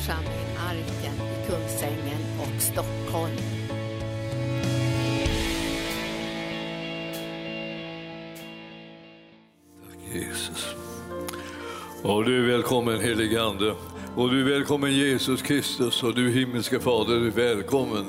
församling Arken i Kungsängen och Stockholm. Och du är välkommen helige Ande. Och du är välkommen Jesus Kristus och du himmelske Fader, du är välkommen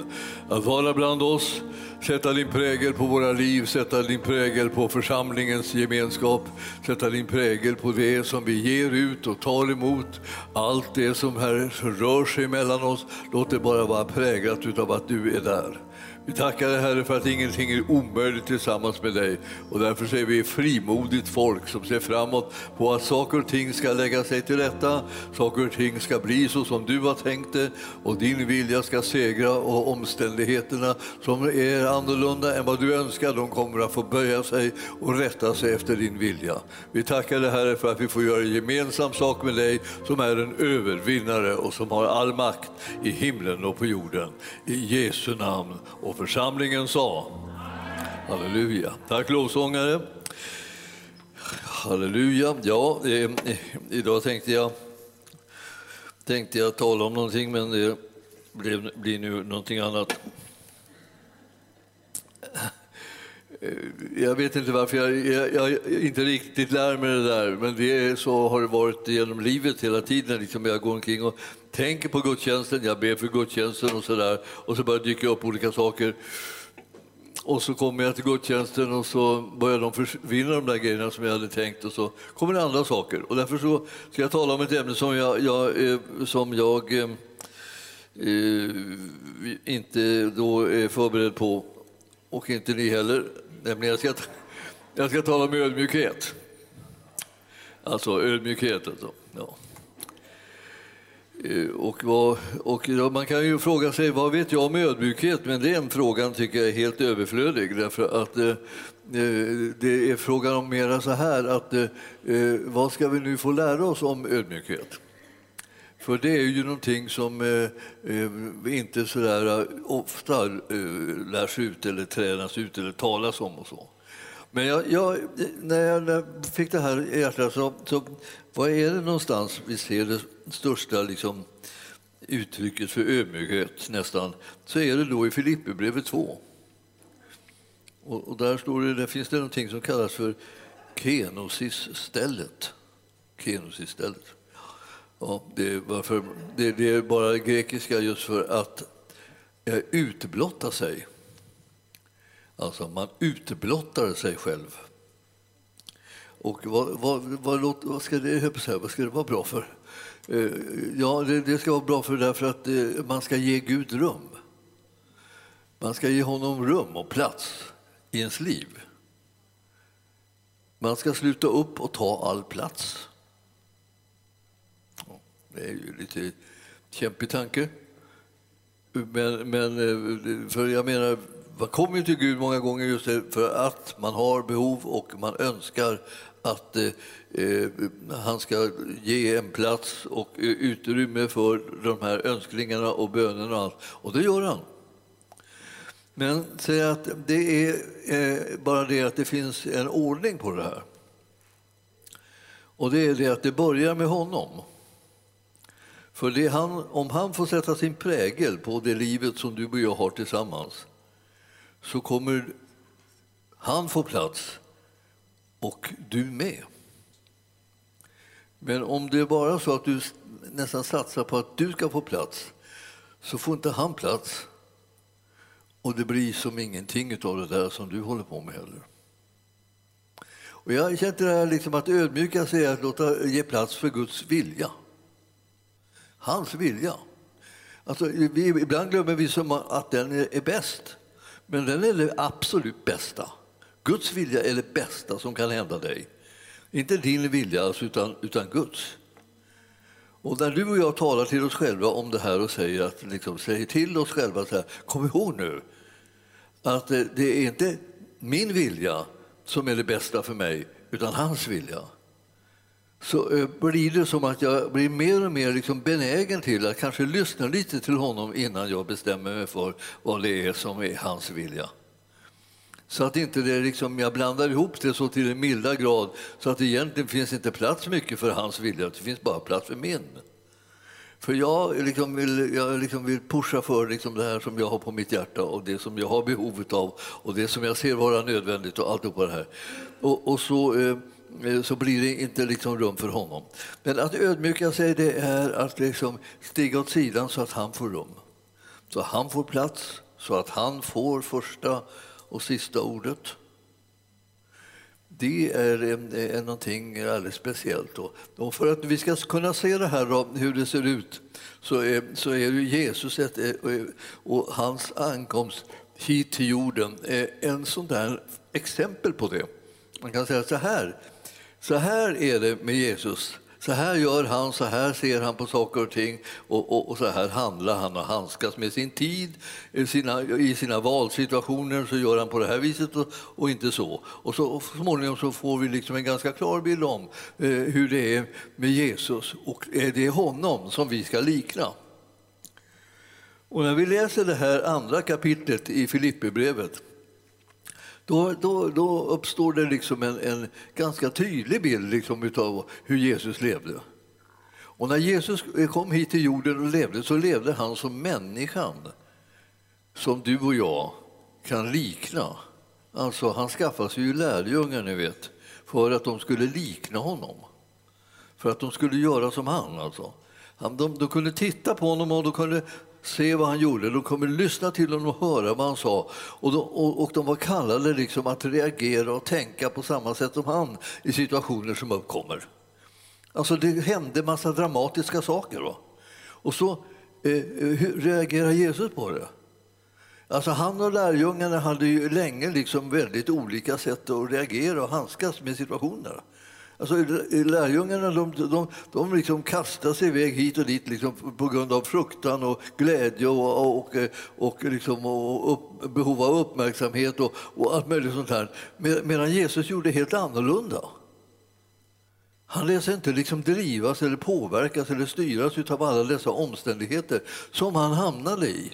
att vara bland oss, sätta din prägel på våra liv, sätta din prägel på församlingens gemenskap, sätta din prägel på det som vi ger ut och tar emot. Allt det som här rör sig mellan oss, låt det bara vara präglat utav att du är där. Vi tackar dig Herre för att ingenting är omöjligt tillsammans med dig och därför är vi frimodigt folk som ser framåt på att saker och ting ska lägga sig till rätta, saker och ting ska bli så som du har tänkt det och din vilja ska segra och omständigheterna som är annorlunda än vad du önskar, de kommer att få böja sig och rätta sig efter din vilja. Vi tackar dig Herre för att vi får göra gemensam sak med dig som är en övervinnare och som har all makt i himlen och på jorden. I Jesu namn. Och församlingen sa Halleluja. Tack lovsångare. Halleluja. Ja, eh, idag tänkte jag, tänkte jag tala om någonting men det blev, blir nu någonting annat. Eh, Eh, jag vet inte varför jag, jag, jag inte riktigt lär mig det där, men det är, så har det varit genom livet hela tiden. Liksom jag går omkring och tänker på gudstjänsten, jag ber för gudstjänsten och så där. Och så börjar det dyka upp olika saker. Och så kommer jag till gudstjänsten och så börjar de försvinna de där grejerna som jag hade tänkt och så kommer det andra saker. Och därför så ska jag tala om ett ämne som jag, jag, eh, som jag eh, eh, inte då är förberedd på och inte ni heller. Nämligen jag ska, jag ska tala om ödmjukhet. Alltså ödmjukhet. Alltså. Ja. Eh, och, vad, och man kan ju fråga sig vad vet jag om ödmjukhet, men den frågan tycker jag är helt överflödig. Därför att eh, eh det är frågan om mera så här att eh, eh, vad ska vi nu få lära oss om ödmjukhet? För det är ju någonting som eh, eh, inte så där eh, ofta eh, lärs ut eller tränas ut eller talas om och så. Men jag, jag, när jag fick det här i hjärtat så, så vad är det någonstans vi ser det största liksom, uttrycket för ödmjukhet nästan, så är det då i Filipperbrevet 2. Och, och där, står det, där finns det någonting som kallas för kenosisstället. Kenosisstället. Kenosis-stället. Ja, det, är varför, det, det är bara grekiska just för att eh, utblotta sig. Alltså man utblottar sig själv. Och vad, vad, vad, låt- vad, ska, det, vad ska det vara bra för? Eh, Ja, det, det ska vara bra för därför att eh, man ska ge Gud rum. Man ska ge honom rum och plats i ens liv. Man ska sluta upp och ta all plats. Det är ju lite kämpig tanke. Men, men eh, för jag menar, man kommer ju till Gud många gånger just för att man har behov och man önskar att eh, eh han ska ge en plats och eh, utrymme för de här önskningarna och bönerna och allt. Och det gör han. Men säg att det är eh, bara det att det finns en ordning på det här. Och det är det att det börjar med honom. För det han, om han får sätta sin prägel på det livet som du och jag har tillsammans så kommer han få plats och du med. Men om det är bara så att du nästan satsar på att du ska få plats så får inte han plats och det blir som ingenting av det där som du håller på med heller. Och jag känner det här liksom att ödmjuka sig är att låta ge plats för Guds vilja. Hans vilja. Alltså, vi, ibland glömmer vi som att den är, är bäst, men den är det absolut bästa. Guds vilja är det bästa som kan hända dig. Inte din vilja, alltså, utan, utan Guds. Och när du och jag talar till oss själva om det här och säger, att, liksom, säger till oss själva så här, kom ihåg nu att eh, det är inte min vilja som är det bästa för mig, utan hans vilja så eh, blir det som att jag blir mer och mer liksom benägen till att kanske lyssna lite till honom innan jag bestämmer mig för vad det är som är hans vilja. Så att inte det liksom, jag blandar ihop det så till en milda grad så att det egentligen finns inte plats mycket för hans vilja, det finns bara plats för min. För jag liksom vill, jag liksom vill pusha för liksom det här som jag har på mitt hjärta och det som jag har behov av och det som jag ser vara nödvändigt och allt på det här. Och, och så, eh, Eh, så blir det inte liksom rum för honom. Men att ödmjuka sig det är att liksom stiga åt sidan så att han får rum. Så han får plats, så att han får första och sista ordet. Det är, eh, är någonting alldeles speciellt. Och för att vi ska kunna se det här då, hur det ser ut så är, så är ju Jesus ett, och hans ankomst hit till jorden en sån där exempel på det. Man kan säga så här, så här är det med Jesus. Så här gör han, så här ser han på saker och ting och, och, och så här handlar han och handskas med sin tid. I sina, I sina valsituationer så gör han på det här viset och, och inte så. Och så och småningom så får vi liksom en ganska klar bild om eh, hur det är med Jesus och är det honom som vi ska likna. Och när vi läser det här andra kapitlet i Filipperbrevet då, då, då uppstår det liksom en, en ganska tydlig bild liksom av hur Jesus levde. Och när Jesus kom hit till jorden och levde så levde han som människan som du och jag kan likna. Alltså han skaffade sig ju lärjungar, ni vet, för att de skulle likna honom. För att de skulle göra som han. Alltså. De, de kunde titta på honom och de kunde se vad han gjorde, de kommer lyssna till honom och höra vad han sa. Och de, och, och de var kallade liksom att reagera och tänka på samma sätt som han i situationer som uppkommer. Alltså det hände massa dramatiska saker. Va? Och så eh, eh reagerar Jesus på det? Alltså han och lärjungarna hade ju länge liksom väldigt olika sätt att reagera och handskas med situationer. Alltså, lärjungarna de, de, de liksom kastar sig iväg hit och dit liksom, på grund av fruktan och glädje och, och, och, liksom, och upp, behov av uppmärksamhet och, och allt möjligt sånt här. Medan Jesus gjorde helt annorlunda. Han lät sig inte liksom drivas eller påverkas eller styras av alla dessa omständigheter som han hamnade i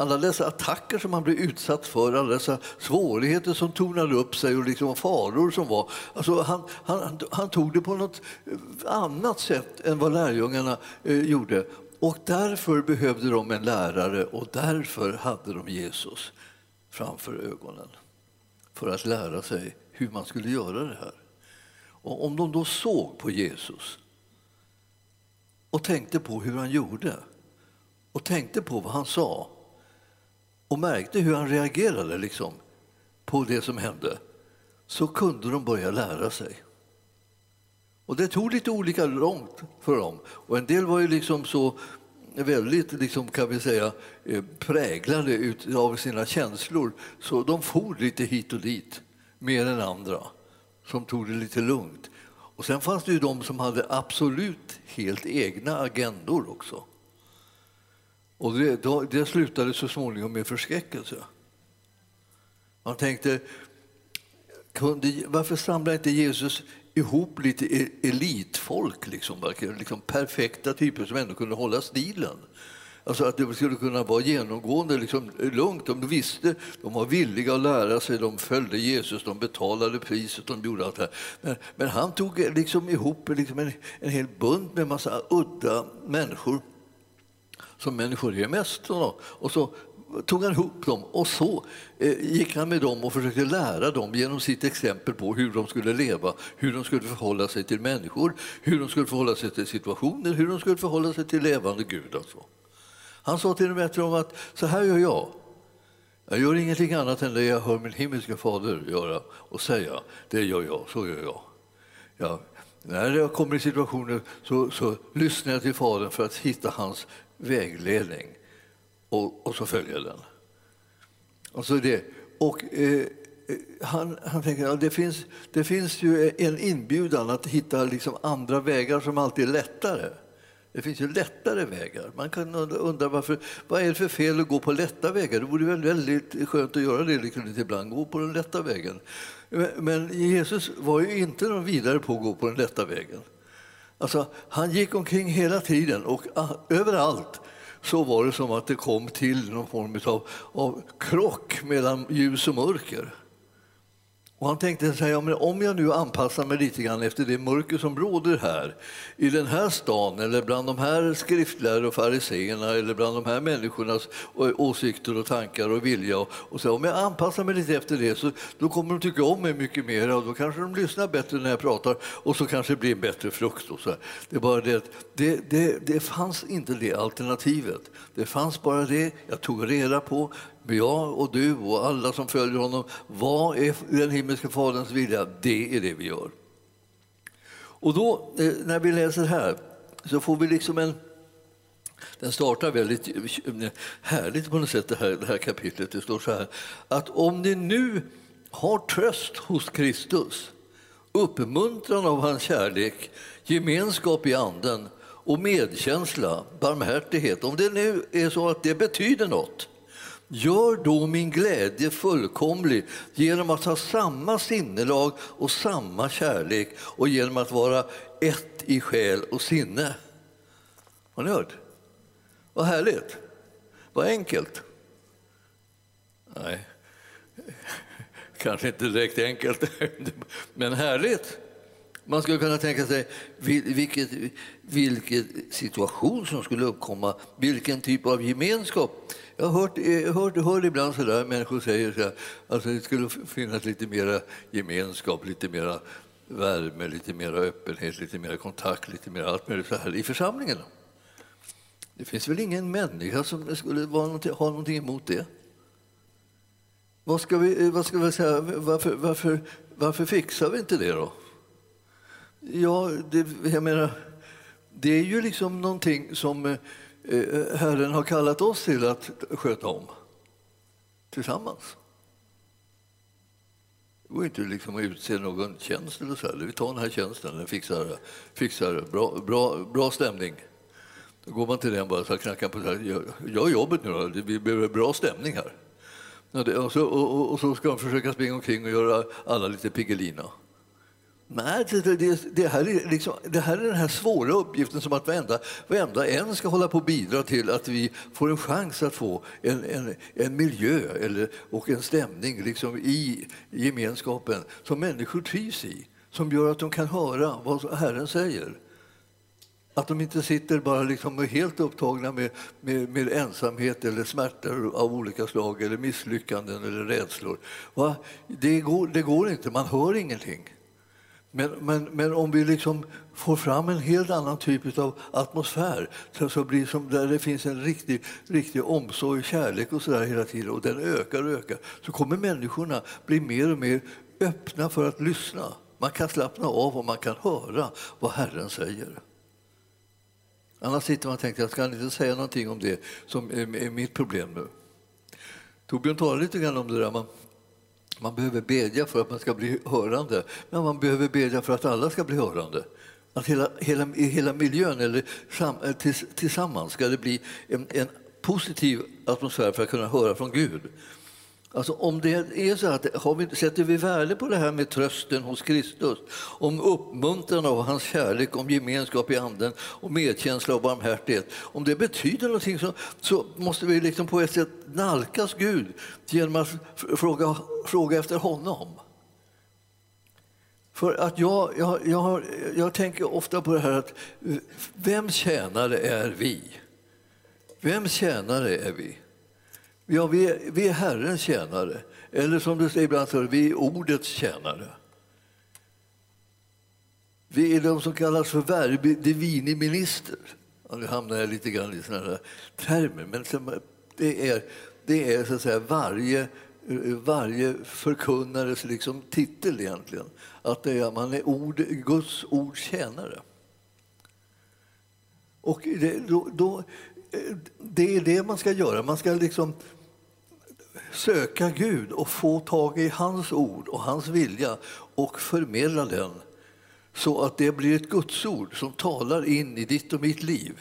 alla dessa attacker som han blev utsatt för, alla dessa svårigheter som tornade upp sig och liksom faror som var. Alltså han, han, han tog det på något eh, annat sätt än vad lärjungarna eh, gjorde. Och därför behövde de en lärare och därför hade de Jesus framför ögonen för att lära sig hur man skulle göra det här. Och om de då såg på Jesus och tänkte på hur han gjorde och tänkte på vad han sa och märkte hur han reagerade liksom, på det som hände så kunde de börja lära sig. Och Det tog lite olika långt för dem. Och En del var ju liksom så väldigt liksom, kan vi säga, eh, präglade präglade av sina känslor så de for lite hit och dit mer än andra som tog det lite lugnt. Och Sen fanns det ju de som hade absolut helt egna agendor också. Och det, då, det slutade så småningom med förskräckelse. Man tänkte, kunde, varför samlar inte Jesus ihop lite e, elitfolk, liksom, liksom perfekta typer som ändå kunde hålla stilen? Alltså att det skulle kunna vara genomgående liksom, lugnt. De visste, de var villiga att lära sig, de följde Jesus, de betalade priset, de gjorde allt det här. Men, men han tog liksom ihop liksom en, en hel bunt med massa udda människor som människor är mest. Och så tog han ihop dem och så eh, gick han med dem och försökte lära dem genom sitt exempel på hur de skulle leva, hur de skulle förhålla sig till människor, hur de skulle förhålla sig till situationer, hur de skulle förhålla sig till levande Gud. Alltså. Han sa till och med till dem att så här gör jag. Jag gör ingenting annat än det jag hör min himmelska fader göra och säga. Det gör jag, så gör jag. Ja, när jag kommer i situationer så, så lyssnar jag till Fadern för att hitta hans vägledning och, och så följer den. Och, så det, och eh, eh, han, han tänker att ja, det, finns, det finns ju en inbjudan att hitta liksom andra vägar som alltid är lättare. Det finns ju lättare vägar. Man kan undra varför, vad är det för fel att gå på lätta vägar? Det vore väl väldigt skönt att göra det liksom lite ibland, gå på den lätta vägen. Men Jesus var ju inte någon vidare på att gå på den lätta vägen. Alltså, han gick omkring hela tiden och ah, överallt så var det som att det kom till någon form av, av krock mellan ljus och mörker. Och han tänkte säga, om jag nu anpassar mig lite grann efter det mörker som råder här i den här stan eller bland de här skriftlärare och fariseerna eller bland de här människornas åsikter och tankar och vilja. Och, och så, om jag anpassar mig lite efter det så då kommer de tycka om mig mycket mer och då kanske de lyssnar bättre när jag pratar och så kanske det blir en bättre frukt. Och så. Det är bara det det, det, det fanns inte det alternativet. Det fanns bara det jag tog reda på jag och du och alla som följer honom, vad är den himmelske Faderns vilja? Det är det vi gör. Och då, eh, när vi läser här, så får vi liksom en... Den startar väldigt eh, härligt på något sätt, det här, det här kapitlet. Det står så här, att om ni nu har tröst hos Kristus, uppmuntran av hans kärlek, gemenskap i anden och medkänsla, barmhärtighet, om det nu är så att det betyder något, Gör då min glädje fullkomlig genom att ha samma sinnelag och samma kärlek och genom att vara ett i själ och sinne. Har ni hört? Vad härligt! Vad enkelt. Nej, kanske inte direkt enkelt, men härligt. Man skulle kunna tänka sig vilket, vilken situation som skulle uppkomma, vilken typ av gemenskap. Jag har hört, eh, hört, hör ibland sådär människor säger så här, alltså det skulle finnas lite mer gemenskap, lite mer värme, lite mer öppenhet, lite mer kontakt, lite mer allt möjligt så här i församlingen. Det finns väl ingen människa som skulle vara någonting, ha någonting emot det? Vad ska vi, eh, vad ska vi säga, varför, varför, varför fixar vi inte det då? Ja, det, jag menar, det är ju liksom någonting som eh, Herren har kallat oss till att sköta om tillsammans. Det går inte liksom att utse någon tjänst eller så. Här. Vi tar den här tjänsten, den fixar, fixar bra, bra, bra stämning. Då går man till den bara och knackar på. Så här, gör, gör jobbet nu då, vi behöver bra stämning här. Och så, och, och så ska de försöka springa omkring och göra alla lite Piggelina. Nej, det, det, här är liksom, det här är den här svåra uppgiften som att varenda, varenda en ska hålla på och bidra till att vi får en chans att få en, en, en miljö eller, och en stämning liksom i gemenskapen som människor trivs i, som gör att de kan höra vad Herren säger. Att de inte sitter bara liksom helt upptagna med, med, med, ensamhet eller smärtor av olika slag eller misslyckanden eller rädslor. Va? Det, går, det går inte, man hör ingenting. Men, men, men om vi liksom får fram en helt annan typ av atmosfär så blir som där det finns en riktig, riktig omsorg, kärlek och så där hela tiden och den ökar och ökar så kommer människorna bli mer och mer öppna för att lyssna. Man kan slappna av och man kan höra vad Herren säger. Annars sitter man och tänker jag ska inte säga någonting om det som är mitt problem nu. Torbjörn talade lite grann om det där. Man, man behöver bedja för att man ska bli hörande, men man behöver bedja för att alla ska bli hörande. Att hela, hela, hela miljön, eller eh, tillsammans, ska det bli en, en positiv atmosfär för att kunna höra från Gud. Alltså om det är så att har vi, sätter vi värde på det här med trösten hos Kristus, om uppmuntran av hans kärlek, om gemenskap i anden, om medkänsla och barmhärtighet. Om det betyder någonting så, så måste vi liksom på ett sätt nalkas Gud genom att fråga, fråga efter honom. För att jag, jag, jag, jag tänker ofta på det här att vems tjänare är vi? Vems tjänare är vi? Ja, vi är, vi är Herrens tjänare. Eller som du säger ibland, så vi är ordets tjänare. Vi är de som kallas för verbi divini minister. nu hamnar jag lite grann i sådana här termer, men det är, det är så att säga varje, varje förkunnares liksom titel egentligen. Att det är, man är ord, Guds ords tjänare. Och det, då, då, det är det man ska göra. Man ska liksom söka Gud och få tag i hans ord och hans vilja och förmedla den så att det blir ett gudsord som talar in i ditt och mitt liv.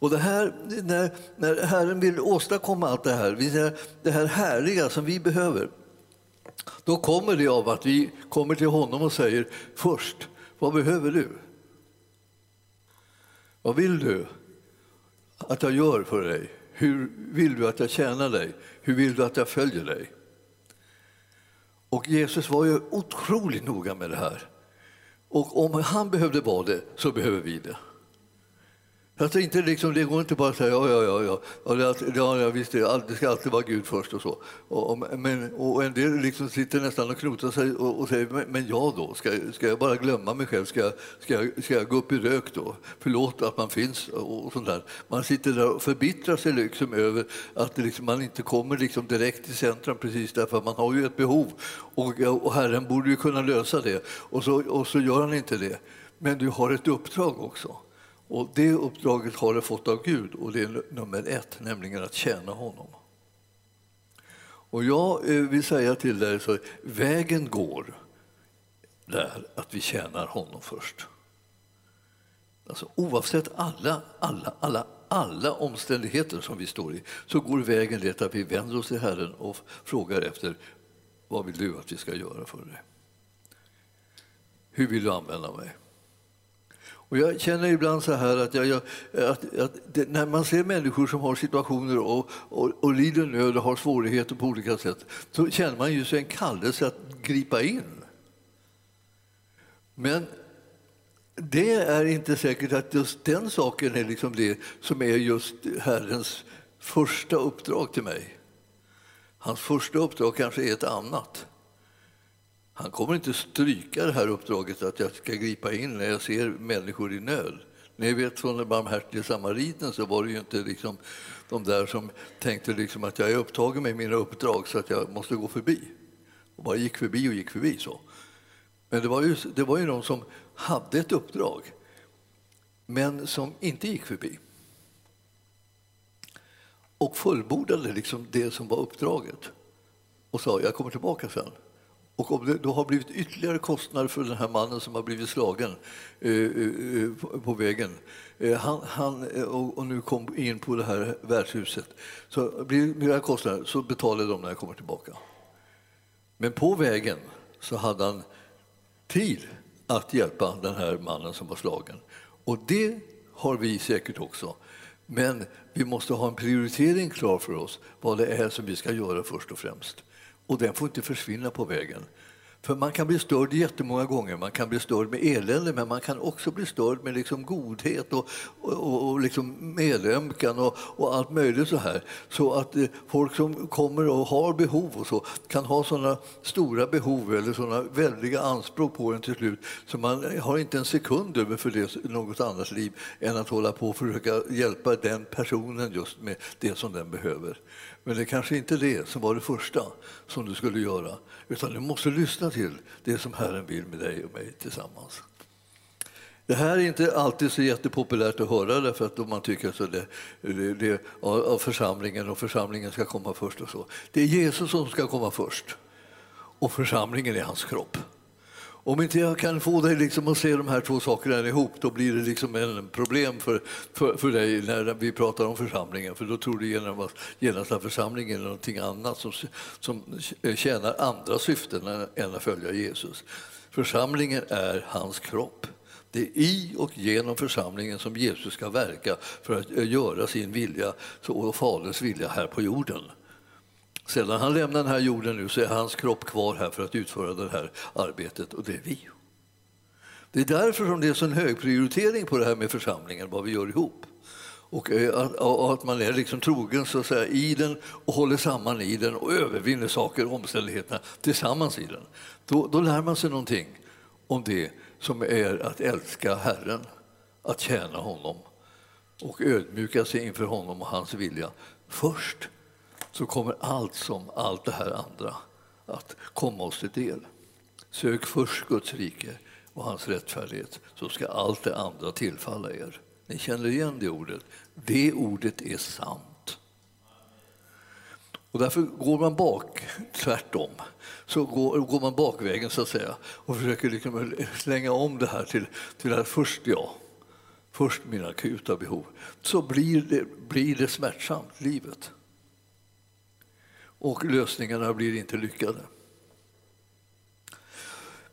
Och det här, när, när Herren vill åstadkomma allt det här, det här härliga som vi behöver, då kommer det av att vi kommer till honom och säger först, vad behöver du? Vad vill du att jag gör för dig? Hur vill du att jag tjänar dig? Hur vill du att jag följer dig? Och Jesus var ju otroligt noga med det här. Och om han behövde vara det, så behöver vi det. Jag tänkte liksom, det går inte bara att säga ja, ja, ja, ja, ja, det, ja, ja visst, det, det ska alltid vara Gud först och så. Och, men, och en del liksom sitter nästan och knotar sig och, och säger, men, men jag då? Ska, ska jag bara glömma mig själv? Ska, ska, jag, ska jag gå upp i rök då? Förlåt att man finns och, och sånt där. Man sitter där och förbittrar sig liksom över att liksom, man inte kommer liksom direkt till centrum precis därför att man har ju ett behov och, och Herren borde ju kunna lösa det och så, och så gör han inte det. Men du har ett uppdrag också. Och Det uppdraget har det fått av Gud och det är nummer ett, nämligen att tjäna honom. Och jag eh, vill säga till dig så vägen går där att vi tjänar honom först. Alltså, oavsett alla, alla, alla, alla omständigheter som vi står i så går vägen det att vi vänder oss till Herren och frågar efter vad vill du att vi ska göra för dig? Hur vill du använda mig? Och jag känner ibland så här att, jag, jag, att, att det, när man ser människor som har situationer och, och, och lider nöd och har svårigheter på olika sätt så känner man ju sig en kallelse att gripa in. Men det är inte säkert att just den saken är liksom det som är just Herrens första uppdrag till mig. Hans första uppdrag kanske är ett annat. Han kommer inte stryka det här uppdraget att jag ska gripa in när jag ser människor i nöd. Ni vet från den barmhärtige samariten så var det ju inte liksom de där som tänkte liksom att jag är upptagen med mina uppdrag så att jag måste gå förbi. Och bara gick förbi och gick förbi så. Men det var ju, det var ju någon som hade ett uppdrag men som inte gick förbi. Och fullbordade liksom det som var uppdraget och sa jag kommer tillbaka sen. Och om det då har blivit ytterligare kostnader för den här mannen som har blivit slagen eh, eh, eh på vägen eh, han, han, eh, och, nu kom in på det här värdshuset. Så blir det mer kostnader så betalar de när jag kommer tillbaka. Men på vägen så hade han tid att hjälpa den här mannen som var slagen. Och det har vi säkert också. Men vi måste ha en prioritering klar för oss vad det är som vi ska göra först och främst. Och den får inte försvinna på vägen. För man kan bli störd jättemånga gånger. Man kan bli störd med elände, men man kan också bli störd med liksom godhet och, och, och liksom medömkan och, och, allt möjligt så här. Så att eh, folk som kommer och har behov och så kan ha sådana stora behov eller sådana väldiga anspråk på en till slut så man har inte en sekund över för det, något annat liv än att hålla på och försöka hjälpa den personen just med det som den behöver. Men det är kanske inte det som var det första som du skulle göra, utan du måste lyssna till det som Herren vill med dig och mig tillsammans. Det här är inte alltid så jättepopulärt att höra därför att man tycker att det, det, det, av församlingen och församlingen ska komma först och så. Det är Jesus som ska komma först och församlingen är hans kropp. Om inte jag kan få dig liksom att se de här två sakerna ihop då blir det liksom en problem för, för, för dig när vi pratar om församlingen för då tror du genast, genast att församlingen är någonting annat som, som tjänar andra syften än att följa Jesus. Församlingen är hans kropp. Det är i och genom församlingen som Jesus ska verka för att göra sin vilja och Faderns vilja här på jorden. Sedan han lämnar den här jorden nu så är hans kropp kvar här för att utföra det här arbetet och det är vi. Det är därför som det är så en hög prioritering på det här med församlingen, vad vi gör ihop. Och eh, att man är liksom trogen så att säga, i den och håller samman i den och övervinner saker och omständigheterna tillsammans i den. Då, då lär man sig någonting om det som är att älska Herren, att tjäna honom och ödmjuka sig inför honom och hans vilja först så kommer allt som allt det här andra att komma oss till del. Sök först Guds rike och hans rättfärdighet så ska allt det andra tillfalla er. Ni känner igen det ordet. Det ordet är sant. Och därför går man bak, tvärtom, så går, går man bakvägen så att säga och försöker liksom slänga om det här till, till att först jag, först mina akuta behov. Så blir det, blir det smärtsamt, livet och lösningarna blir inte lyckade.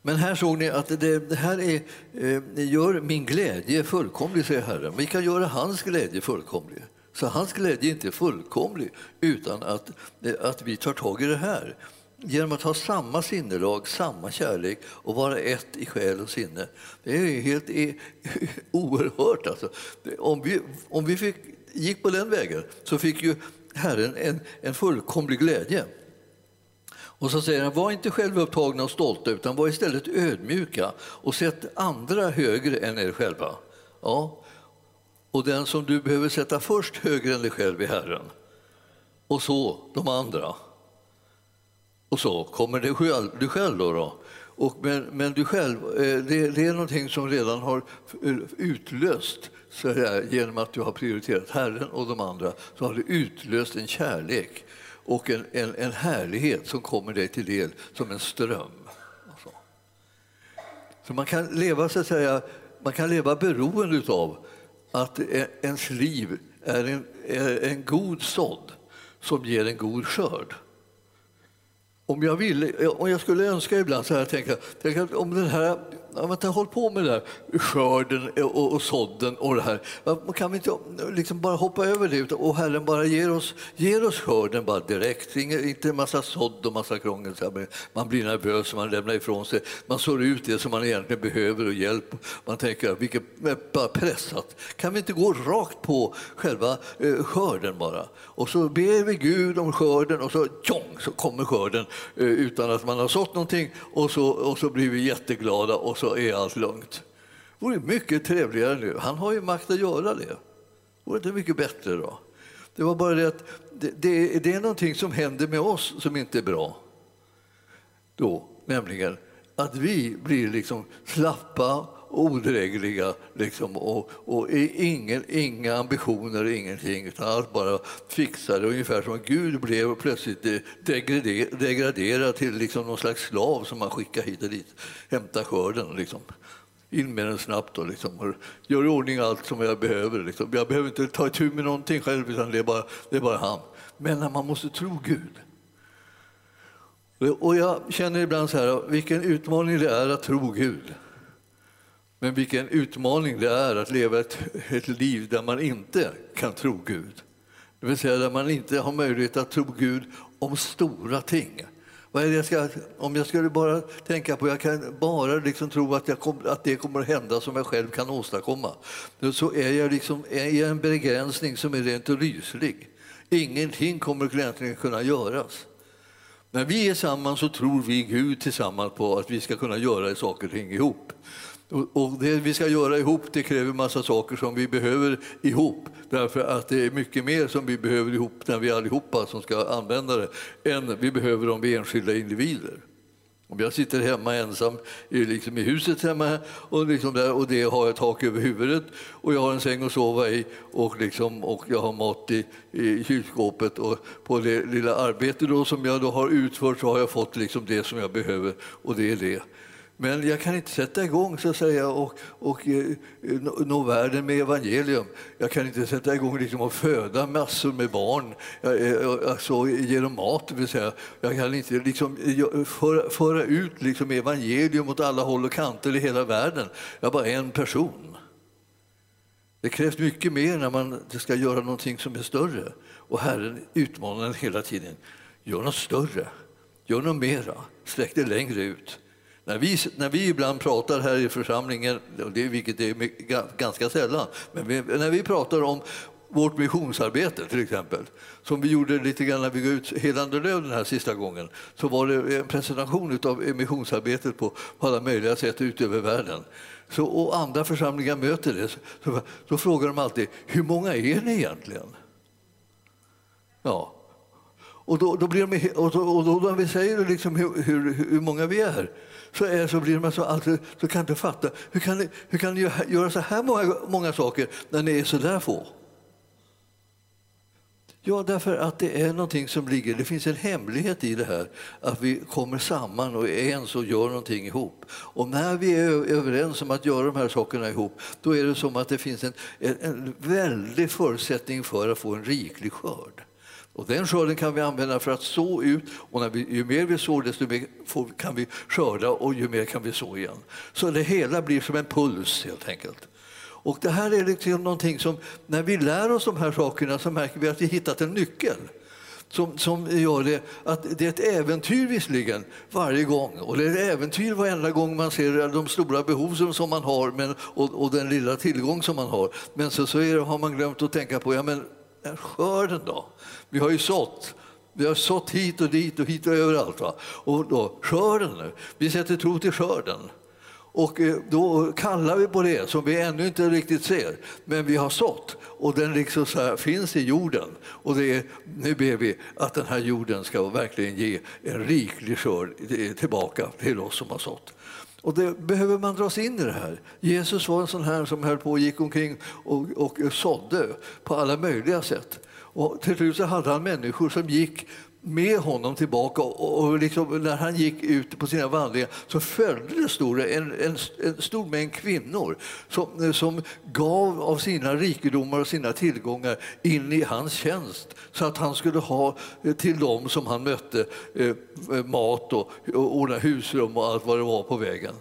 Men här såg ni att det, det här är, eh, gör min glädje fullkomlig, säger Herren. Vi kan göra hans glädje fullkomlig. Så hans glädje är inte fullkomlig utan att, eh, att vi tar tag i det här. genom att ha samma sinnelag, samma kärlek och vara ett i själ och sinne. Det är helt är, e- oerhört. Alltså. Om vi, om vi fick, gick på den vägen så fick ju Herren en, en fullkomlig glädje. Och så säger han, var inte självupptagna och stolta utan var istället ödmjuka och sätt andra högre än er själva. Ja. Och den som du behöver sätta först högre än dig själv är Herren. Och så de andra. Och så kommer du själv, du själv då. då. Och men, men du själv, eh, det, det, är någonting som redan har utlöst så här, genom att du har prioriterat Herren och de andra så har det utlöst en kärlek och en, en, en härlighet som kommer dig till del som en ström. Så. så man kan leva så att säga, man kan leva beroende av att e, ens liv är en, är en god sådd som ger en god skörd. Om jag, ville, om jag skulle önska ibland så här, tänka, tänka om den här om man inte hållit på med det där, skörden och, och sådden och det här, kan vi inte liksom bara hoppa över det och Herren bara ger oss, ger oss skörden bara direkt, inte en massa sådd och massa krångel. Man blir nervös, man lämnar ifrån sig, man sår ut det som man egentligen behöver och hjälp. Man tänker, vilket bara pressat. Kan vi inte gå rakt på själva eh, skörden bara? Och så ber vi Gud om skörden och så tjong så kommer skörden eh, utan att man har sått någonting och så, och så blir vi jätteglada och så så är allt lugnt. Det vore mycket trevligare nu. Han har ju makt att göra det. Vore inte mycket bättre då? Det var bara det att det, det, det är någonting som händer med oss som inte är bra. Då, nämligen att vi blir liksom slappa odrägliga liksom, och, och ingen, inga ambitioner, ingenting, utan allt bara fixade. Ungefär som att Gud blev plötsligt degraderad till liksom någon slags slav som man skickar hit och dit, hämta skörden. Liksom. In med den snabbt och liksom, gör i ordning allt som jag behöver. Liksom. Jag behöver inte ta itu med någonting själv, utan det är bara, det är bara han. Men när man måste tro Gud. Och jag känner ibland så här, vilken utmaning det är att tro Gud. Men vilken utmaning det är att leva ett, ett liv där man inte kan tro Gud. Det vill säga där man inte har möjlighet att tro Gud om stora ting. Vad är det jag ska, om jag skulle bara tänka på, jag kan bara liksom tro att, kom, att det kommer att hända som jag själv kan åstadkomma, så är jag liksom, är jag en begränsning som är rent ryslig. Ingenting kommer egentligen kunna göras. När vi är samman så tror vi Gud tillsammans på att vi ska kunna göra saker och ting ihop. Och det vi ska göra ihop det kräver massa saker som vi behöver ihop. Därför att det är mycket mer som vi behöver ihop när vi allihopa som ska använda det än vi behöver om vi är enskilda individer. Om jag sitter hemma ensam liksom i huset hemma och, liksom där, och det har jag tak över huvudet och jag har en säng att sova i och, liksom, och jag har mat i, i kylskåpet och på det lilla arbete då som jag då har utfört så har jag fått liksom det som jag behöver och det är det. Men jag kan inte sätta igång så att säga, och, och eh, nå världen med evangelium. Jag kan inte sätta igång liksom, och föda massor med barn, eh, eh, alltså, ge dem mat. Vill säga. Jag kan inte liksom, föra, föra ut liksom, evangelium åt alla håll och kanter i hela världen. Jag är bara en person. Det krävs mycket mer när man ska göra någonting som är större. Och Herren utmanar en hela tiden. Gör något större, gör något mera, sträck det längre ut. När vi, när vi ibland pratar här i församlingen, det, vilket är ganska sällan, men vi, när vi pratar om vårt missionsarbete till exempel, som vi gjorde lite grann när vi gick ut Helande löv den här sista gången, så var det en presentation av missionsarbetet på, på alla möjliga sätt ut över världen. Så, och andra församlingar möter det, så, så frågar de alltid, hur många är ni egentligen? Ja, och då, då blir de, och då, och då när vi säger liksom hur, hur, hur många vi är så, är, så blir de så, alltså, så kan inte fatta. Hur kan ni, hur kan ni göra så här många, många saker när ni är så där få? Ja, därför att det är någonting som ligger, det finns en hemlighet i det här, att vi kommer samman och är ens och gör någonting ihop. Och när vi är överens om att göra de här sakerna ihop, då är det som att det finns en, en, en väldig förutsättning för att få en riklig skörd. Och den skörden kan vi använda för att så ut och när vi, ju mer vi sår desto mer får, kan vi skörda och ju mer kan vi så igen. Så det hela blir som en puls helt enkelt. Och det här är liksom någonting som, när vi lär oss de här sakerna så märker vi att vi hittat en nyckel. som, som gör det att det är ett äventyr visserligen varje gång och det är ett äventyr varenda gång man ser de stora behov som man har men, och, och den lilla tillgång som man har. Men så, så är, har man glömt att tänka på ja, men skörden då? Vi har ju sått. Vi har sått hit och dit och hit och överallt. Va? Och då, skörden, vi sätter tro till skörden. Och eh, då kallar vi på det som vi ännu inte riktigt ser, men vi har sått och den liksom så finns i jorden. Och det är, nu ber vi att den här jorden ska verkligen ge en riklig skörd tillbaka till oss som har sått. Och det behöver man dras in i det här. Jesus var en sån här som höll på och gick omkring och, och sådde på alla möjliga sätt. Och till slut så hade han människor som gick med honom tillbaka och, och liksom, när han gick ut på sina vandringar så följde det stora, en, en, en, stor mängd kvinnor som, som gav av sina rikedomar och sina tillgångar in i hans tjänst så att han skulle ha eh, till dem som han mötte eh, eh, mat och, och ordna husrum och allt vad det var på vägen.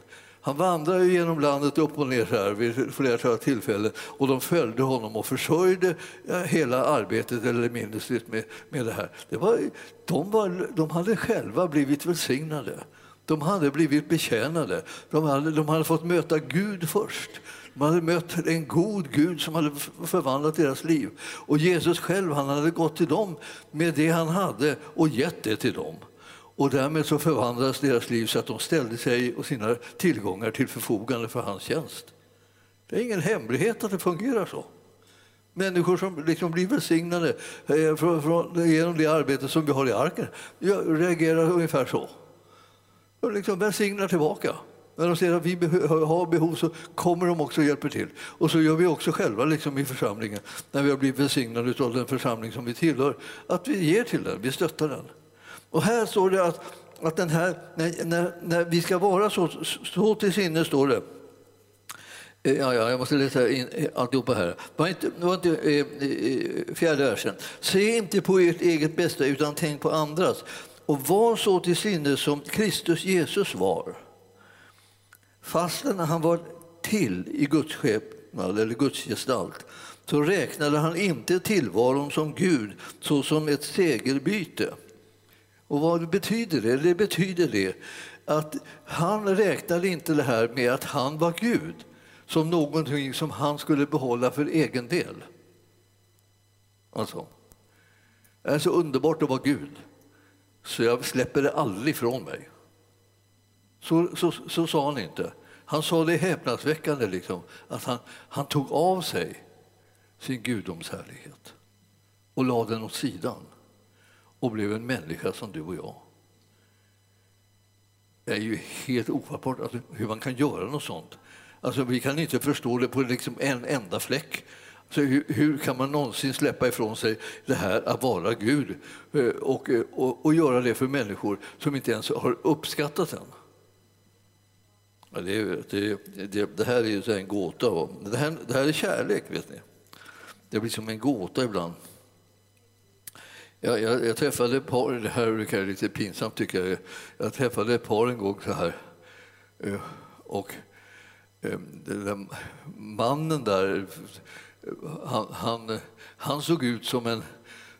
Han vandrade genom landet upp och ner här vid flera tillfällen och de följde honom och försörjde hela arbetet eller ministeriet med, med det här. Det var, de, var, de hade själva blivit välsignade. De hade blivit betjänade. De hade, de hade fått möta Gud först. De hade mött en god Gud som hade förvandlat deras liv. Och Jesus själv han hade gått till dem med det han hade och gett det till dem. Och därmed så förvandlades deras liv så att de ställde sig och sina tillgångar till förfogande för hans tjänst. Det är ingen hemlighet att det fungerar så. Människor som liksom blir välsignade eh, från, från, genom det arbete som vi har i arken reagerar ungefär så. De liksom välsignar tillbaka. När de ser att vi har behov så kommer de också och hjälper till. Och så gör vi också själva liksom i församlingen, när vi har blivit välsignade av den församling som vi tillhör, att vi ger till den, vi stöttar den. Och här står det att, att den här, när, när, när vi ska vara så, så till sinne, står det, eh, Ja, ja, jag måste läsa in eh, alltihopa här. Var inte, var inte, eh, eh, fjärde versen. Se inte på ert eget bästa, utan tänk på andras. Och var så till sinne som Kristus Jesus var. Fastän han var till i Guds skepnad, eller Guds gestalt, så räknade han inte tillvaron som Gud såsom ett segerbyte och vad betyder det? Det betyder det att han räknade inte det här med att han var Gud som någonting som han skulle behålla för egen del. Alltså, det är så underbart att vara Gud så jag släpper det aldrig ifrån mig. Så, så, så sa han inte. Han sa det häpnadsväckande, liksom, att han, han tog av sig sin gudomshärlighet och lade den åt sidan och blev en människa som du och jag. Det är ju helt ofattbart alltså, hur man kan göra något sånt. Alltså, vi kan inte förstå det på liksom en enda fläck. Så hur, hur, kan man någonsin släppa ifrån sig det här att vara Gud eh, och, eh, och, och göra det för människor som inte ens har uppskattat den? Ja, det, det, det, det, här är ju en gåta. Det här, det här är kärlek, vet ni. Det blir som en gåta ibland. Jag, jag, jag, träffade ett par, det här är lite pinsamt tycker jag, jag träffade ett par en gång så här. Eh, och eh, den där mannen där, han, han, han, såg ut som en,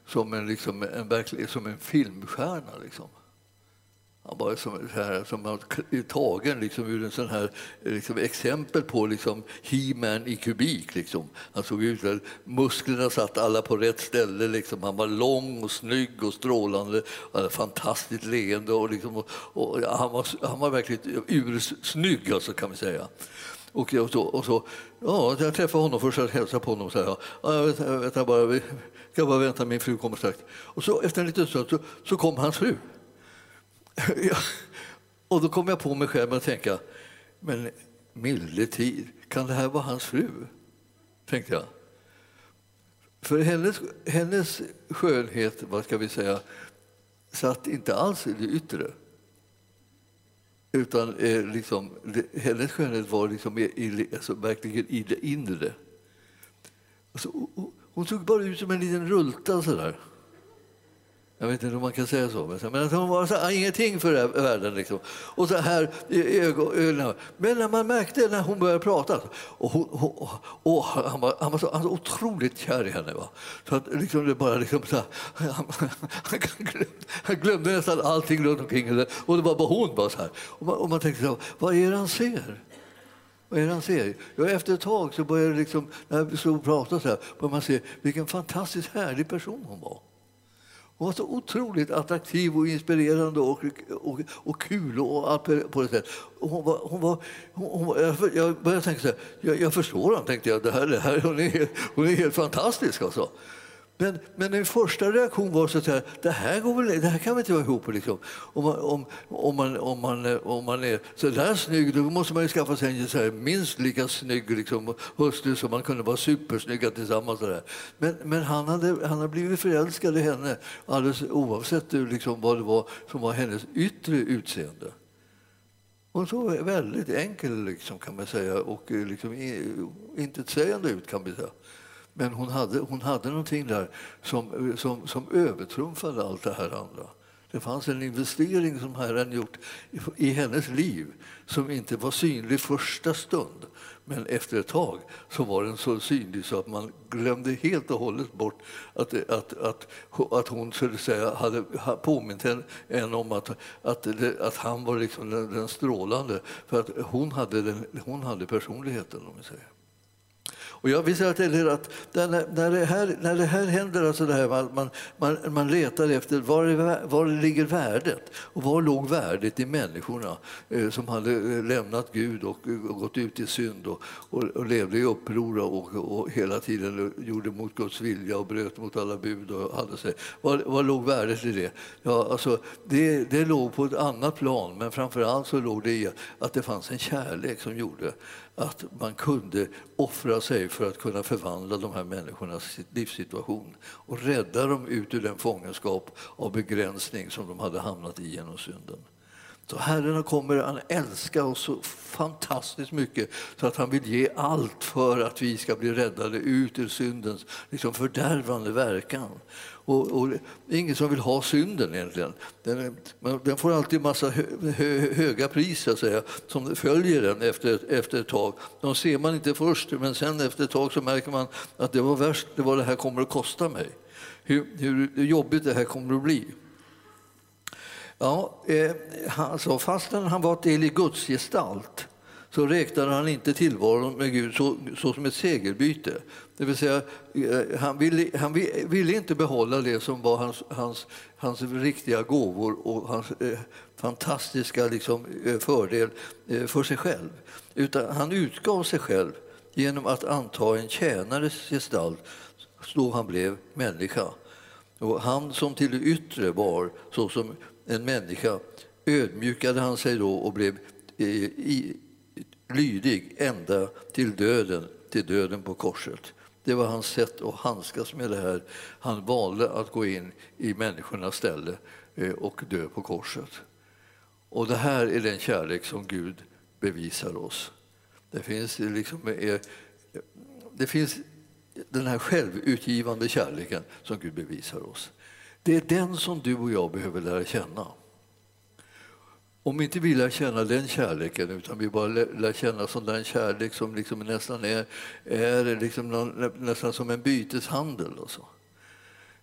som en, liksom en, som en filmstjärna. Liksom. Han var som, så här, som tagen liksom, ur en sån här liksom, exempel på liksom, He-Man i kubik. Liksom. Han såg ut där, musklerna satt alla på rätt ställe. Liksom. Han var lång och snygg och strålande. Och hade fantastiskt leende. Och, liksom, och, och han, var, han var verkligen ursnygg, alltså, kan vi säga. Och, och, så, och så, ja, jag träffade honom först och hälsade på honom. Så här, ja, jag vet, jag vet jag bara, jag ska bara vänta, min fru kommer strax. Och så efter en liten stund så, så kom hans fru. Och då kom jag på mig själv och tänka, men milde tid, kan det här vara hans fru? Tänkte jag. För hennes, hennes skönhet, vad ska vi säga, satt inte alls i det yttre. Utan eh, liksom, det, hennes skönhet var liksom i, alltså, verkligen i det inre. Alltså, hon såg bara ut som en liten rulta sådär. Jag vet inte om man kan säga så, men så, men att hon var så, ingenting för världen. Liksom. Och så här i ögonen. Men när man märkte när hon började prata, och, hon, hon, och han, var, han, var så, han var otroligt kär i henne. Va? Så att liksom det bara liksom så här, han, han, glömde, han glömde nästan allting runt omkring henne och det var bara hon. Bara så här. Och man, och man tänkte, så, vad är det han ser? Vad är det han ser? Ja, efter ett tag så började liksom, när vi stod och pratade så här, började man se vilken fantastiskt härlig person hon var. Hon var så otroligt attraktiv och inspirerande och, och, och kul och allt på det sättet. Hon var, hon var, hon var, jag började tänka så här, jag, jag förstår honom, tänkte jag. Det här, det här, hon, är, hon är helt fantastisk alltså. Men, men min första reaktion var så att det här, går väl, det här kan väl inte vara ihop. Liksom. Om, man, om, om, man, om, man, om man är så där snygg då måste man ju skaffa sig en så här, minst lika snygg liksom, hustru så man kunde vara supersnygga tillsammans. Så där. Men, men han, hade, han hade blivit förälskad i henne alldeles oavsett liksom, vad det var som var hennes yttre utseende. Hon såg väldigt enkel liksom, kan man säga och liksom, intetsägande ut kan man säga. Men hon hade, hon hade någonting där som, som, som övertrumfade allt det här andra. Det fanns en investering som Herren gjort i hennes liv som inte var synlig första stund. Men efter ett tag så var den så synlig så att man glömde helt och hållet bort att, att, att, att hon så säga, hade påmint en om att, att, att han var liksom den, den strålande. För att hon hade, den, hon hade personligheten. Om vi säger. Och jag vill säga till er att när det här, när det här händer, alltså det här, man, man, man letar efter var, var ligger värdet och var låg värdet i människorna eh, som hade lämnat Gud och, och gått ut i synd och, och, och levde i uppror och, och, hela tiden gjorde mot Guds vilja och bröt mot alla bud. Och hade sig. Var, var låg värdet i det? Ja, alltså, det? Det låg på ett annat plan, men framför allt så låg det i att det fanns en kärlek som gjorde att man kunde offra sig för att kunna förvandla de här människornas livssituation och rädda dem ut ur den fångenskap av begränsning som de hade hamnat i genom synden. Så Herren kommer han älska oss så fantastiskt mycket så att han vill ge allt för att vi ska bli räddade ut ur syndens liksom fördärvande verkan. Och, och, det är ingen som vill ha synden egentligen. Den, den får alltid massa hö, hö, höga pris säga, som följer den efter, efter ett tag. De ser man inte först, men sen efter ett tag så märker man att det var värst, det var det här kommer att kosta mig. Hur, hur jobbigt det här kommer att bli. Ja, eh, alltså, fastän han var del i Guds gestalt så räknade han inte tillvaron med Gud så, så som ett segerbyte. Det vill säga, eh, han ville, han ville inte behålla det som var hans, hans, hans riktiga gåvor och hans eh, fantastiska liksom, eh, fördel eh, för sig själv. Utan han utgav sig själv genom att anta en tjänares gestalt då han blev människa. Och han som till det yttre var såsom en människa ödmjukade han sig då och blev eh, i, lydig ända till döden, till döden på korset. Det var hans sätt att handskas med det här. Han valde att gå in i människornas ställe eh, och dö på korset. Och det här är den kärlek som Gud bevisar oss. Det finns, liksom, eh, eh, det finns den här självutgivande kärleken som Gud bevisar oss. Det är den som du och jag behöver lära känna. Om inte vi lär känna den kärleken utan vi bara lär känna sån där kärlek som liksom nästan är, är liksom någon, nästan som en byteshandel. Och så.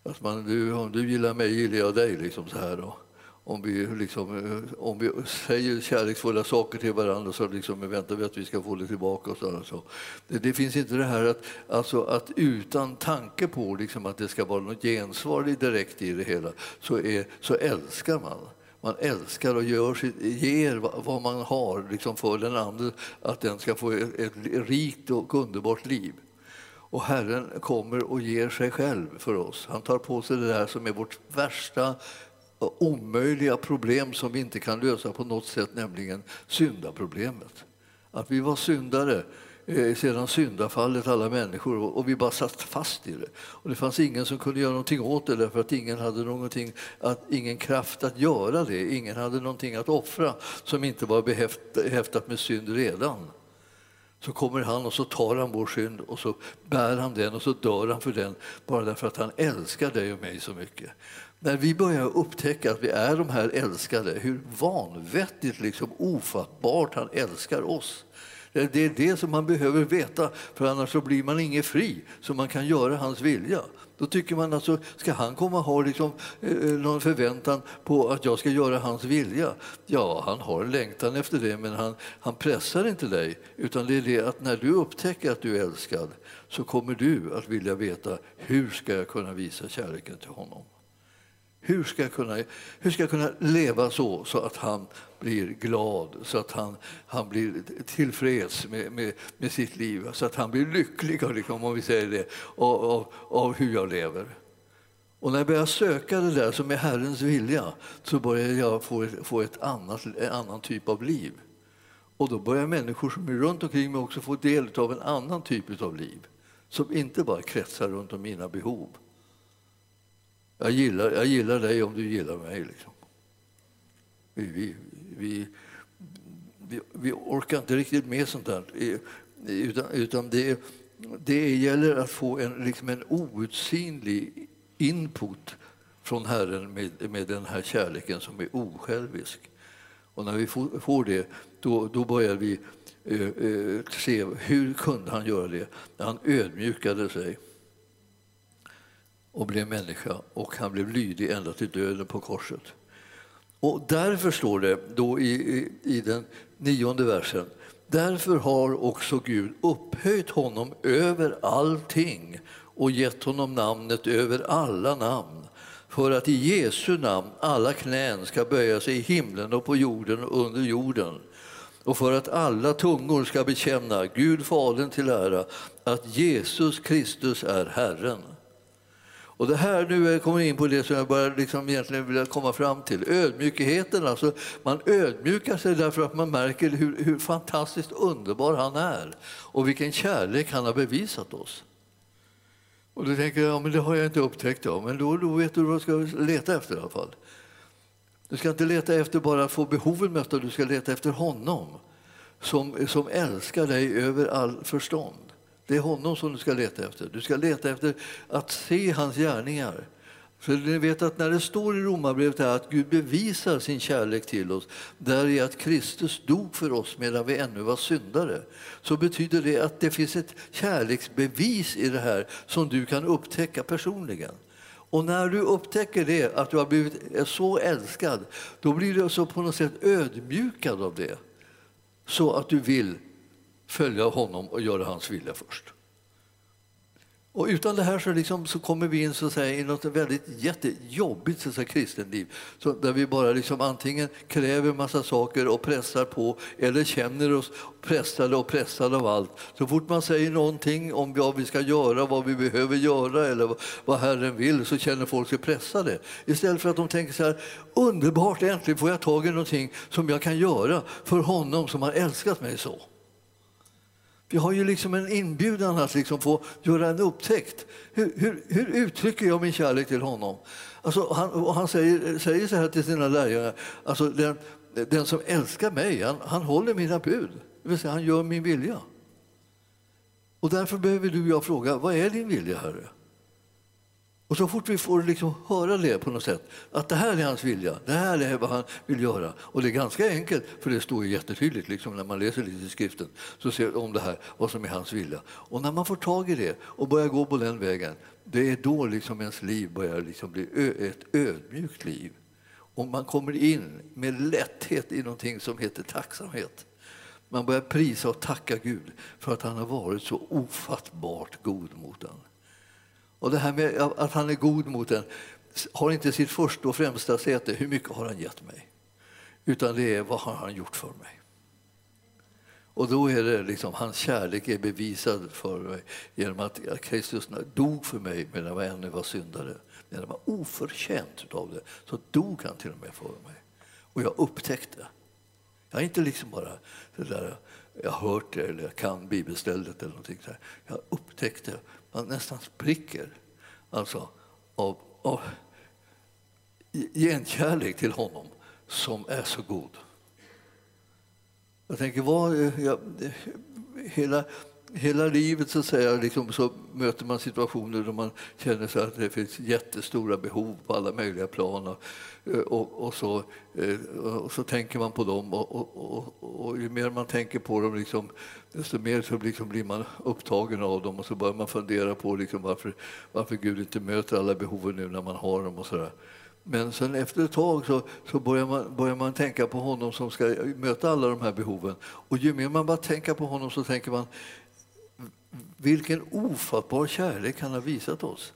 Att man, du, om du gillar mig gillar jag dig. Liksom så här då. Om vi, liksom, eh, om vi säger kärleksfulla saker till varandra så liksom, väntar vi att vi ska få det tillbaka. Och så, så. Det, det, finns inte det här att, alltså, att utan tanke på liksom, att det ska vara något gensvar direkt i det hela så, är, så älskar man man älskar och gör sitt, ger vad man har liksom för den andra, att den ska få ett, ett rikt och underbart liv. Och Herren kommer och ger sig själv för oss. Han tar på sig det där som är vårt värsta omöjliga problem som vi inte kan lösa på något sätt, nämligen syndaproblemet. Att vi var syndare Eh, sedan syndafallet, alla människor, och vi bara satt fast i det. Och det fanns ingen som kunde göra någonting åt det därför att ingen hade någonting att, ingen kraft att göra det. Ingen hade någonting att offra som inte var behäftat med synd redan. så kommer han och så tar han vår synd och så bär han den och så dör han för den bara därför att han älskar dig och mig så mycket. När vi börjar upptäcka att vi är de här älskade, hur vanvettigt liksom ofattbart han älskar oss. Eh, det är det som man behöver veta, för annars så blir man ingen fri så man kan göra hans vilja. Då tycker man alltså, ska han komma och ha liksom, eh, eh någon förväntan på att jag ska göra hans vilja? Ja, han har en längtan efter det, men han, han pressar inte dig. Utan det är det att när du upptäcker att du är älskad så kommer du att vilja veta hur ska jag kunna visa kärleken till honom. Hur ska, jag kunna, hur ska jag kunna leva så, så att han blir glad, så att han, han blir tillfreds med, med, med sitt liv, så att han blir lycklig, liksom, om vi säger det, av, av, av hur jag lever. Och när jag börjar söka det där som är Herrens vilja så börjar jag få, få ett annat, en annan typ av liv. Och då börjar människor som är runt omkring mig också få del av en annan typ av liv som inte bara kretsar runt om mina behov. Jag gillar, jag gillar dig om du gillar mig. Liksom. Vi, vi, vi, vi, vi orkar inte riktigt med sånt där. Utan, utan det, det gäller att få en, liksom en outsinlig input från Herren med, med den här kärleken som är osjälvisk. Och när vi får, får det, då, då börjar vi eh, eh se hur kunde han göra det? Han ödmjukade sig och blev människa och han blev lydig ända till döden på korset. Och därför står det då i, i, i den nionde versen Därför har också Gud upphöjt honom över allting och gett honom namnet över alla namn för att i Jesu namn alla knän ska böja sig i himlen och på jorden och under jorden och för att alla tungor ska bekänna Gud Fadern till ära att Jesus Kristus är Herren och det här nu eh, kommer jag in på det som jag bara liksom egentligen vill komma fram till. Ödmjukheten, alltså man ödmjukar sig därför att man märker hur, hur fantastiskt underbar han är och vilken kärlek han har bevisat oss. Och då tänker jag, ja, men det har jag inte upptäckt. Ja. Men då, då vet du vad du ska leta efter i alla fall. Du ska inte leta efter bara att få behoven mötta, du ska leta efter honom som, som älskar dig över all förstånd. Det är honom som du ska leta efter. Du ska leta efter att se hans gärningar. För ni vet att när det står i Romarbrevet att Gud bevisar sin kärlek till oss där i att Kristus dog för oss medan vi ännu var syndare så betyder det att det finns ett kärleksbevis i det här som du kan upptäcka personligen. Och när du upptäcker det, att du har blivit så älskad, då blir du så på något sätt ödmjukad av det. Så att du vill följa honom och göra hans vilja först. Och utan det här så, liksom, så kommer vi in så att säga, i något väldigt jättejobbigt så att säga, kristenliv så där vi bara liksom antingen kräver massa saker och pressar på eller känner oss pressade och pressade av allt. Så fort man säger någonting om vad vi ska göra, vad vi behöver göra eller vad Herren vill så känner folk sig pressade. Istället för att de tänker så här, underbart, äntligen får jag tag i någonting som jag kan göra för honom som har älskat mig så. Vi har ju liksom en inbjudan att liksom få göra en upptäckt. Hur, hur, hur uttrycker jag min kärlek till honom? Alltså han, han säger, säger så här till sina lärjungar. Alltså den, den som älskar mig, han, han håller mina bud. Det vill säga, han gör min vilja. Och därför behöver du och jag fråga, vad är din vilja, Herre? Och så fort vi får liksom höra det på något sätt, att det här är hans vilja, det här är vad han vill göra. Och det är ganska enkelt, för det står ju jättetydligt liksom, när man läser lite i skriften, så ser om det här, vad som är hans vilja. Och när man får tag i det och börjar gå på den vägen, det är då liksom ens liv börjar liksom bli ett ödmjukt liv. Och man kommer in med lätthet i någonting som heter tacksamhet. Man börjar prisa och tacka Gud för att han har varit så ofattbart god mot en. Och det här med att han är god mot en har inte sitt första och främsta säte, hur mycket har han gett mig? Utan det är vad har han gjort för mig? Och då är det liksom, hans kärlek är bevisad för mig genom att Kristus dog för mig medan jag ännu var syndare. Medan jag var oförtjänt av det så dog han till och med för mig. Och jag upptäckte. Jag är inte liksom bara det där, jag har hört det eller jag kan bibelstället eller någonting. Så Jag upptäckte man nästan spricker alltså, av, av genkärlek till honom som är så god. Jag tänker, vad, eh, jag, hela, hela livet så, att säga, liksom, så möter man situationer där man känner sig att det finns jättestora behov på alla möjliga plan. Och, eh, och, och så, eh, och så tänker man på dem och, och, och, ju mer man tänker på dem liksom, desto mer så liksom blir man upptagen av dem och så börjar man fundera på liksom varför, varför Gud inte möter alla behoven nu när man har dem. och så där. Men sen efter ett tag så, så börjar, man, börjar man tänka på honom som ska möta alla de här behoven. Och ju mer man bara tänker på honom så tänker man vilken ofattbar kärlek han har visat oss.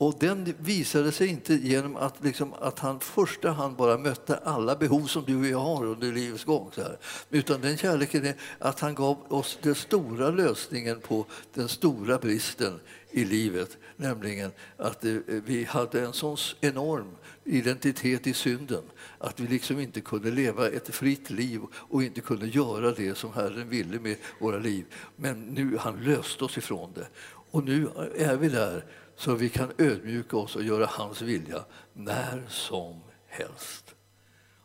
Och den visade sig inte genom att, liksom, att han första hand bara mötte alla behov som du och jag har under livets gång. Så här. Utan den kärleken är att han gav oss den stora lösningen på den stora bristen i livet. Nämligen att eh, vi hade en sån enorm identitet i synden att vi liksom inte kunde leva ett fritt liv och inte kunde göra det som Herren ville med våra liv. Men nu han löste oss ifrån det. Och nu är vi där så vi kan ödmjuka oss och göra hans vilja när som helst.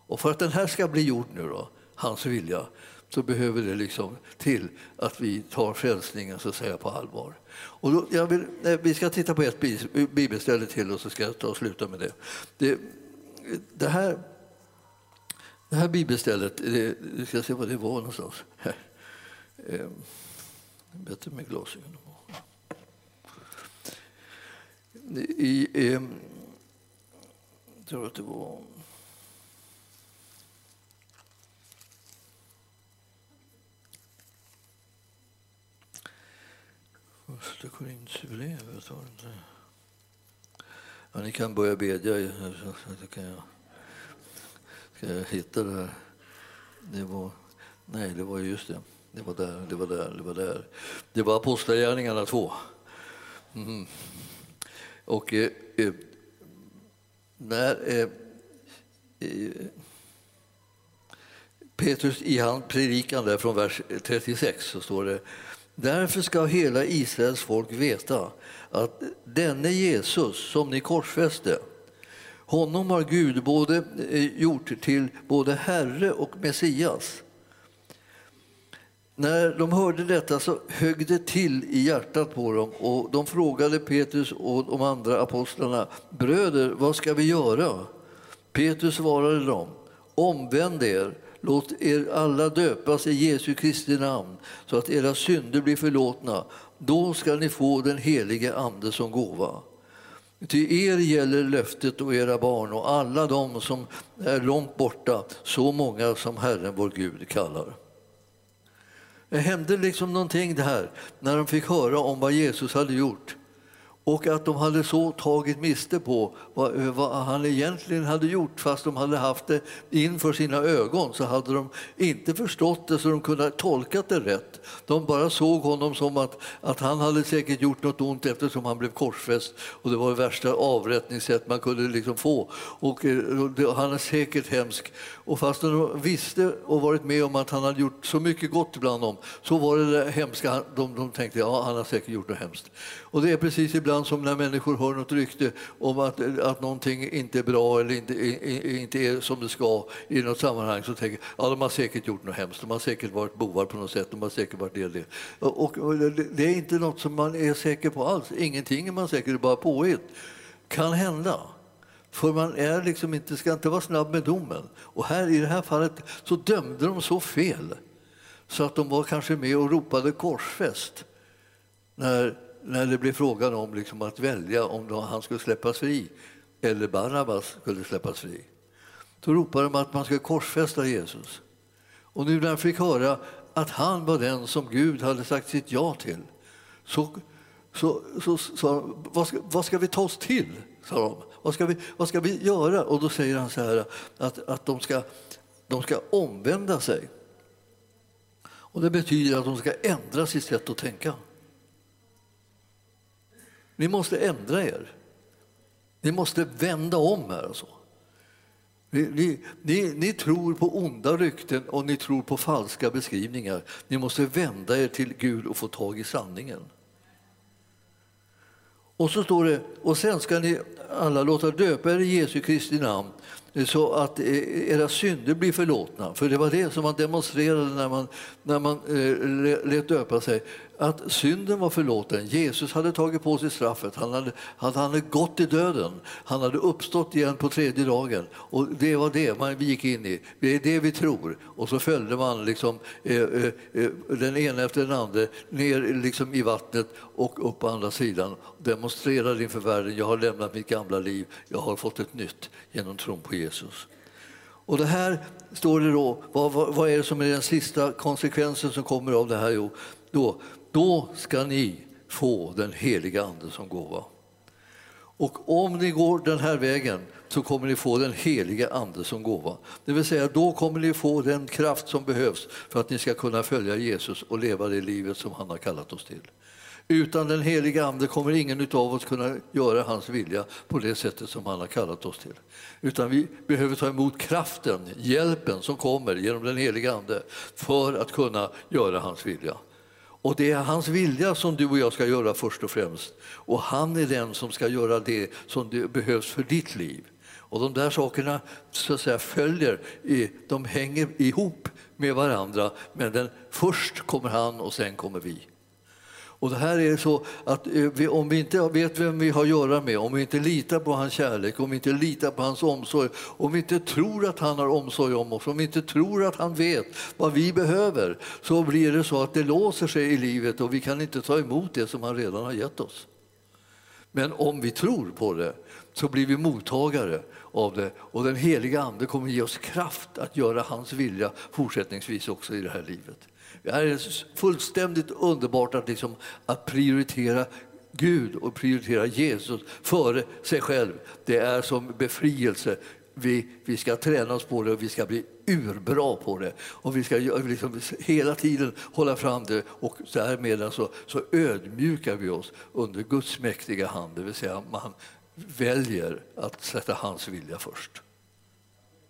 Och för att den här ska bli gjord nu då, hans vilja, så behöver det liksom till att vi tar frälsningen så att säga på allvar. Och då, jag vill, eh, vi ska titta på ett bibelställe till och så ska jag ta och sluta med det. Det, det här, det här bibelstället, det, vi ska se vad det var någonstans. Här. Eh, bättre med glasögon. I, eh, jag tror att det var Första Korinthierbrevet, var det inte? Ja, ni kan börja bedja. Så så, så kan jag Eh, hitta det här? Det var, nej, det var just det. Det var där, det var där, det var där. Det var Apostlagärningarna 2. Mm. Och eh, eh, när eh, eh, Petrus i hans predikan där från vers 36 så står det Därför ska hela Israels folk veta att denne Jesus som ni korsfäste, honom har Gud både eh, gjort till både Herre och Messias. När de hörde detta så högg det till i hjärtat på dem och de frågade Petrus och de andra apostlarna, bröder, vad ska vi göra? Petrus svarade dem, omvänd er Låt er alla döpas i Jesu Kristi namn så att era synder blir förlåtna. Då ska ni få den helige Ande som gåva. Till er gäller löftet och era barn och alla de som är långt borta, så många som Herren vår Gud kallar. Det hände liksom någonting där när de fick höra om vad Jesus hade gjort och att de hade så tagit miste på vad, vad, han egentligen hade gjort fast de hade haft det inför sina ögon så hade de inte förstått det så de kunde ha tolkat det rätt. De bara såg honom som att, att han hade säkert gjort något ont eftersom han blev korsfäst och det var det värsta avrättningssätt man kunde liksom få. Och, eh, och han är säkert hemsk. Och fast de visste och varit med om att han hade gjort så mycket gott bland dem så var det det hemska. De, de tänkte ja, han har säkert gjort något hemskt. Och det är precis ibland som när människor hör något rykte om att, att någonting inte är bra eller inte, inte är som det ska i något sammanhang så tänker ja, de har säkert gjort något hemskt, de har säkert varit bovar på något sätt, de har säkert varit det, det. Och, och det är inte något som man är säker på alls, ingenting är man säker på, bara påhitt. Kan hända. För man är liksom inte, ska inte vara snabb med domen. Och här, i det här fallet så dömde de så fel så att de var kanske med och ropade korsfäst när när det blev frågan om liksom att välja om han skulle släppas fri eller Barabbas skulle släppas fri. Då ropade de att man skulle korsfästa Jesus. Och nu när han fick höra att han var den som Gud hade sagt sitt ja till så, så, så, så vad, ska, vad ska vi ta oss till? sa de. Vad ska, vi, vad ska vi göra? Och då säger han så här att, att de, ska, de ska omvända sig. Och Det betyder att de ska ändra sitt sätt att tänka. Ni måste ändra er. Ni måste vända om här. så. Ni, ni, ni, ni, tror på onda rykten och ni tror på falska beskrivningar. Ni måste vända er till Gud och få tag i sanningen. Och så står det, och sen ska ni alla låta döpa er i Jesu Kristi namn så att eh, era synder blir förlåtna. För det var det som man demonstrerade när man, när man eh, lät döpa sig att synden var förlåten. Jesus hade tagit på sig straffet. Han hade, han hade gått i döden. Han hade uppstått igen på tredje dagen. Och Det var det man gick in i. Det är det vi tror. Och så följde man liksom, eh, eh, eh den ena efter den andra ner liksom i vattnet och upp på andra sidan. Demonstrerade inför världen. Jag har lämnat mitt gamla liv. Jag har fått ett nytt genom tron på Jesus. Och det här står det då, vad, vad, vad, är det som är den sista konsekvensen som kommer av det här? Jo, då, då ska ni få den heliga Ande som gåva. Och om ni går den här vägen så kommer ni få den heliga Ande som gåva. Det vill säga, då kommer ni få den kraft som behövs för att ni ska kunna följa Jesus och leva det livet som han har kallat oss till. Utan den heliga Ande kommer ingen av oss kunna göra hans vilja på det sättet som han har kallat oss till. Utan vi behöver ta emot kraften, hjälpen som kommer genom den heliga Ande för att kunna göra hans vilja. Och det är hans vilja som du och jag ska göra först och främst. Och han är den som ska göra det som det behövs för ditt liv. Och de där sakerna så att säga, följer, de hänger ihop med varandra. Men den, först kommer han och sen kommer vi. Och det här är så att eh, vi, om vi inte vet vem vi har att göra med, om vi inte litar på hans kärlek, om vi inte litar på hans omsorg, om vi inte tror att han har omsorg om oss, om vi inte tror att han vet vad vi behöver, så blir det så att det låser sig i livet och vi kan inte ta emot det som han redan har gett oss. Men om vi tror på det så blir vi mottagare av det och den heliga Ande kommer ge oss kraft att göra hans vilja fortsättningsvis också i det här livet. Det är fullständigt underbart att, liksom, att prioritera Gud och prioritera Jesus före sig själv. Det är som befrielse. Vi, vi ska träna oss på det och vi ska bli urbra på det. Och vi ska liksom hela tiden hålla fram det och därmed alltså, så ödmjukar vi oss under Guds mäktiga hand. Det vill säga man väljer att sätta hans vilja först.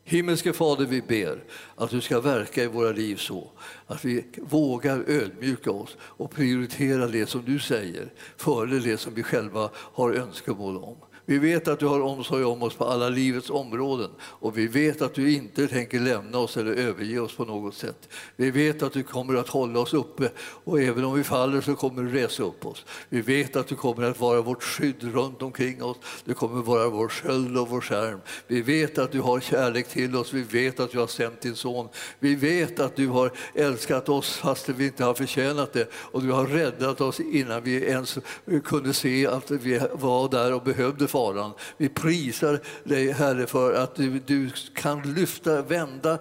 Himmelske Fader, vi ber att du ska verka i våra liv så att vi vågar ödmjuka oss och prioritera det som du säger före det som vi själva har önskemål om. Vi vet att du har omsorg om oss på alla livets områden och vi vet att du inte tänker lämna oss eller överge oss på något sätt. Vi vet att du kommer att hålla oss uppe och även om vi faller så kommer du resa upp oss. Vi vet att du kommer att vara vårt skydd runt omkring oss. Du kommer att vara vår sköld och vår skärm. Vi vet att du har kärlek till oss. Vi vet att du har sänt din son. Vi vet att du har älskat oss fast vi inte har förtjänat det och du har räddat oss innan vi ens kunde se att vi var där och behövde faran. Vi prisar dig, Herre, för att du, du kan lyfta, vända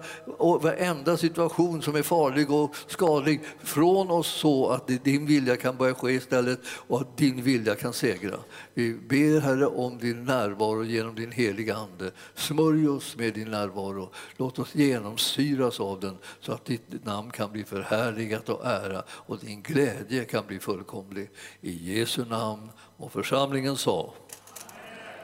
varenda situation som är farlig och skadlig från oss så att din vilja kan börja ske istället och att din vilja kan segra. Vi ber, Herre, om din närvaro genom din heliga Ande. Smörj oss med din närvaro. Låt oss genomsyras av den så att ditt namn kan bli förhärligat och ära och din glädje kan bli fullkomlig. I Jesu namn och församlingen sa